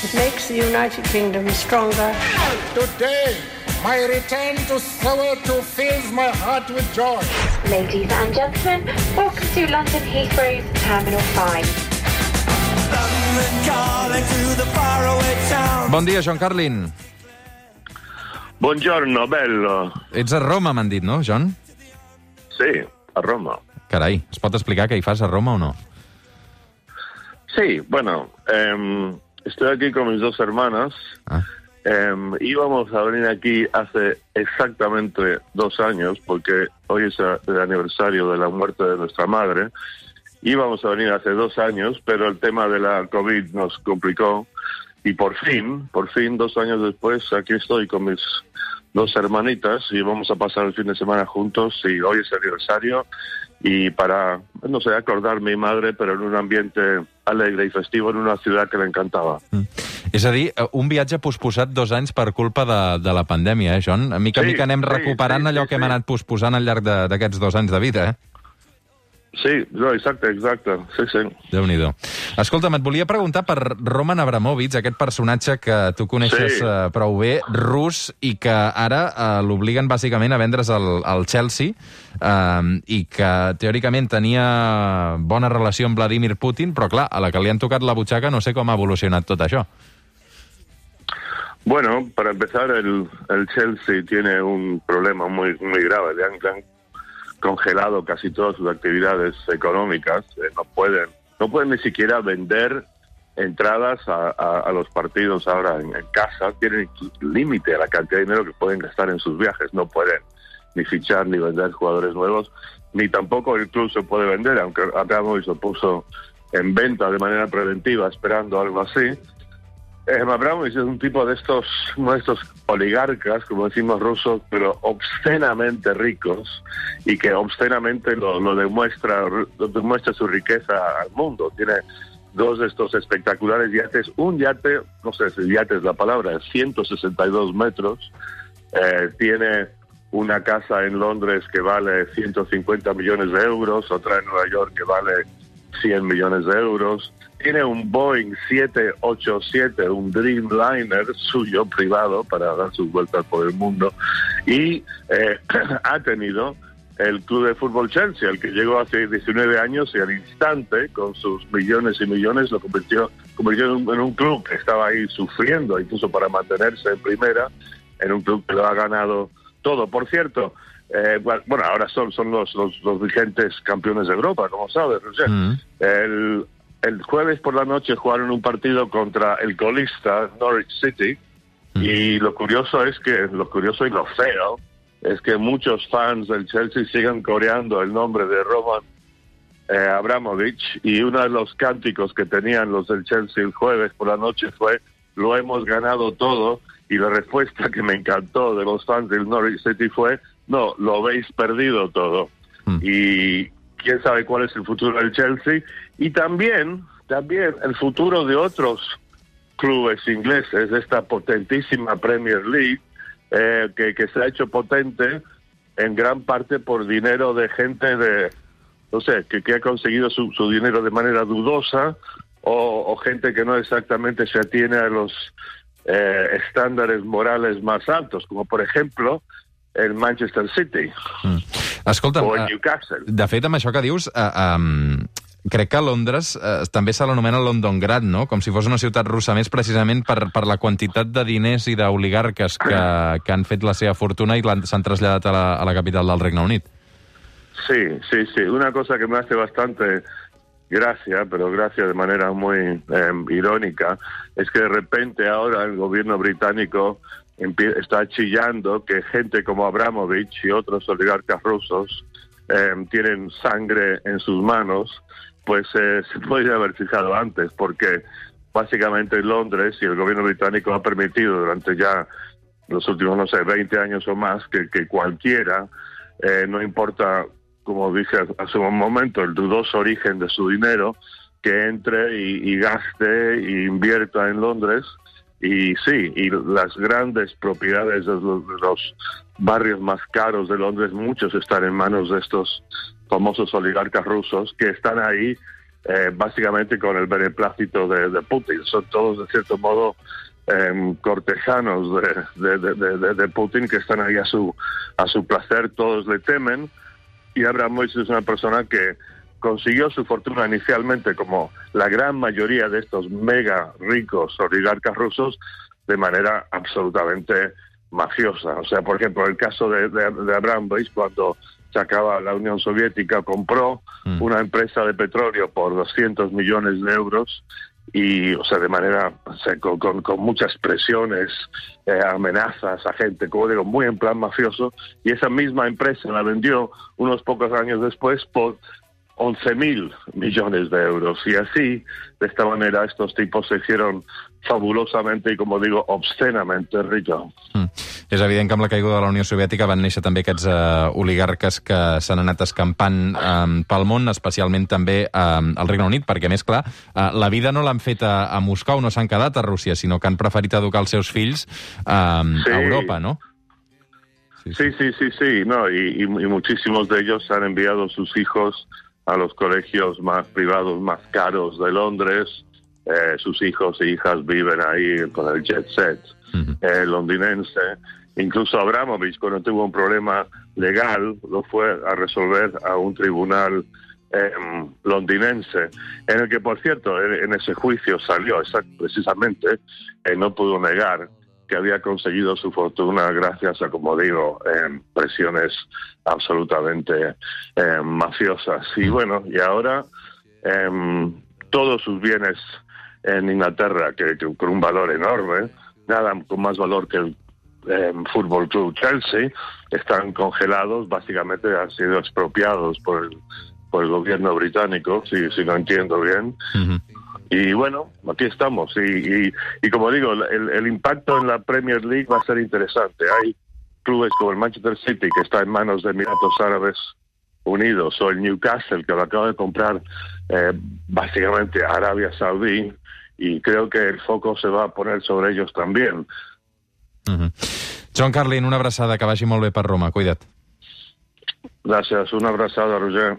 It makes the United Kingdom stronger. Today, my return to Soweto fills my heart with joy. Ladies and gentlemen, welcome to London Heathrow's Terminal 5. Bon dia, John Carlin. Buongiorno, bello. Ets a Roma, m'han dit, no, John? Sí, a Roma. Carai, es pot explicar què hi fas a Roma o no? Sí, bueno, em, estoy aquí con mis dos hermanas. Ah. Em, íbamos a venir aquí hace exactamente dos años, porque hoy es el aniversario de la muerte de nuestra madre. Íbamos a venir hace dos años, pero el tema de la COVID nos complicó. Y por fin, por fin, dos años después, aquí estoy con mis dos hermanitas y vamos a pasar el fin de semana juntos. Y hoy es el aniversario. Y para, no sé, acordar mi madre, pero en un ambiente alegre i festivo en una ciutat que l'encantava. Mm. És a dir, eh, un viatge posposat dos anys per culpa de, de la pandèmia, eh, John? A mica a Sí, mica anem sí, recuperant sí, allò sí, que hem sí. anat posposant al llarg d'aquests dos anys de vida, eh? Sí, no, exacte, exacte. Sí, sí. Déu-n'hi-do. Escolta'm, et volia preguntar per Roman Abramovich, aquest personatge que tu coneixes Sí. eh, prou bé, rus, i que ara eh, l'obliguen bàsicament a vendre's al, al Chelsea, eh, i que teòricament tenia bona relació amb Vladimir Putin, però clar, a la que li han tocat la butxaca no sé com ha evolucionat tot això. Bueno, para empezar, el, el Chelsea tiene un problema muy, muy grave. Le han, le han congelado casi todas sus actividades económicas. Eh, no pueden, no pueden ni siquiera vender entradas a, los partidos ahora en, en casa. Tienen límite a la cantidad de dinero que pueden gastar en sus viajes. No pueden ni fichar ni vender jugadores nuevos, ni tampoco el club se puede vender, aunque Abramovich lo puso en venta de manera preventiva, esperando algo así. Eh, Abramovich es un tipo de estos, uno de estos oligarcas, como decimos rusos, pero obscenamente ricos y que obscenamente lo, lo demuestra, lo demuestra su riqueza al mundo. Tiene dos de estos espectaculares yates, un yate, no sé si yate es la palabra, es 162 metros, eh, tiene una casa en Londres que vale 150 millones de euros, otra en Nueva York que vale 100 millones de euros. Tiene un Boeing 787, un Dreamliner suyo privado para dar sus vueltas por el mundo. Y eh, ha tenido el club de fútbol Chelsea, el que llegó hace 19 años y al instante, con sus millones y millones, lo convirtió, convirtió en, un, club que estaba ahí sufriendo, incluso para mantenerse en primera, en un club que lo ha ganado todo. Por cierto, eh, bueno, ahora son, son los, los, los vigentes campeones de Europa, como sabes, Roger. Mm. El, el jueves por la noche jugaron un partido contra el colista Norwich City y lo curioso es que, lo curioso y lo feo, es que muchos fans del Chelsea sigan coreando el nombre de Roman eh, Abramovich y uno de los cánticos que tenían los del Chelsea el jueves por la noche fue lo hemos ganado todo y la respuesta que me encantó de los fans del Norwich City fue no, lo habéis perdido todo. Mm. Y quién sabe cuál es el futuro del Chelsea y también, también el futuro de otros clubes ingleses, de esta potentísima Premier League, eh, que, que se ha hecho potente en gran parte por dinero de gente de, no sé, que, que ha conseguido su, su dinero de manera dudosa o, o gente que no exactamente se atiene a los eh, estándares morales más altos, como por ejemplo el Manchester City Escolta'm, o el eh, Newcastle. de fet, amb això que dius, eh, um, crec que Londres eh, també se l'anomena Londongrad, no? Com si fos una ciutat russa més precisament per, per la quantitat de diners i d'oligarques que, que han fet la seva fortuna i s'han traslladat a la, a la capital del Regne Unit. Sí, sí, sí. Una cosa que me hace bastante gracia, pero gracia de manera muy eh, irónica, es que de repente ahora el gobierno británico está chillando que gente como Abramovich y otros oligarcas rusos eh, tienen sangre en sus manos, pues eh, se podría haber fijado antes, porque básicamente Londres y el gobierno británico ha permitido durante ya los últimos, no sé, 20 años o más, que, que cualquiera, eh, no importa, como dije hace un momento, el dudoso origen de su dinero, que entre y, y gaste e invierta en Londres. Y sí, y las grandes propiedades de los, barrios más caros de Londres, muchos están en manos de estos famosos oligarcas rusos que están ahí eh, básicamente con el beneplácito de, Putin. Son todos, de cierto modo, em, cortesanos de, de, de, de, Putin que están ahí a su, a su placer, todos le temen. Y Abramovich es una persona que consiguió su fortuna inicialmente, como la gran mayoría de estos mega ricos oligarcas rusos, de manera absolutamente mafiosa. O sea, por ejemplo, el caso de, de, de Abramovich, cuando se acaba la Unión Soviética, compró mm. una empresa de petróleo por 200 millones de euros y, o sea, de manera, o sea, con, con, con, muchas presiones, eh, amenazas a gente, como digo, muy en plan mafioso, y esa misma empresa la vendió unos pocos años después por 11 mil millones de euros. Y así, de esta manera, estos tipos se hicieron fabulosamente i, com digo, obscenamente ricos. Mm. És evident que amb la caiguda de la Unió Soviètica van néixer també aquests uh, oligarques que s'han anat escampant um, pel món, especialment també um, al Regne Unit, perquè, més clar, uh, la vida no l'han fet a, a Moscou, no s'han quedat a Rússia, sinó que han preferit educar els seus fills um, sí. a Europa, no? Sí, sí, sí, sí, sí. No, y, y, y muchísimos de ellos han enviado sus hijos a los colegios más privados, más caros de Londres. Eh, sus hijos e hijas viven ahí con el jet set uh -huh. eh, londinense. Incluso Abramovich, cuando tuvo un problema legal, lo fue a resolver a un tribunal eh, londinense, en el que, por cierto, en, en ese juicio salió precisamente, eh, no pudo negar que había conseguido su fortuna gracias a, como digo, eh, presiones absolutamente eh, mafiosas. Y bueno, y ahora eh, todos sus bienes en Inglaterra, que, que, con un valor enorme, nada con más valor que el Fútbol Club Chelsea, están congelados, básicamente han sido expropiados por el, por el gobierno británico, si, si no entiendo bien. Uh -huh. Y bueno, aquí estamos. Y, y, y como digo, el, el, impacto en la Premier League va a ser interesante. Hay clubes como el Manchester City, que está en manos de Emiratos Árabes Unidos, o el Newcastle, que lo acaba de comprar eh, básicamente Arabia Saudí, y creo que el foco se va a poner sobre ellos también. Uh -huh. John Carlin, una abraçada, que vagi molt bé per Roma. Cuida't. Gràcies, una abraçada, Roger.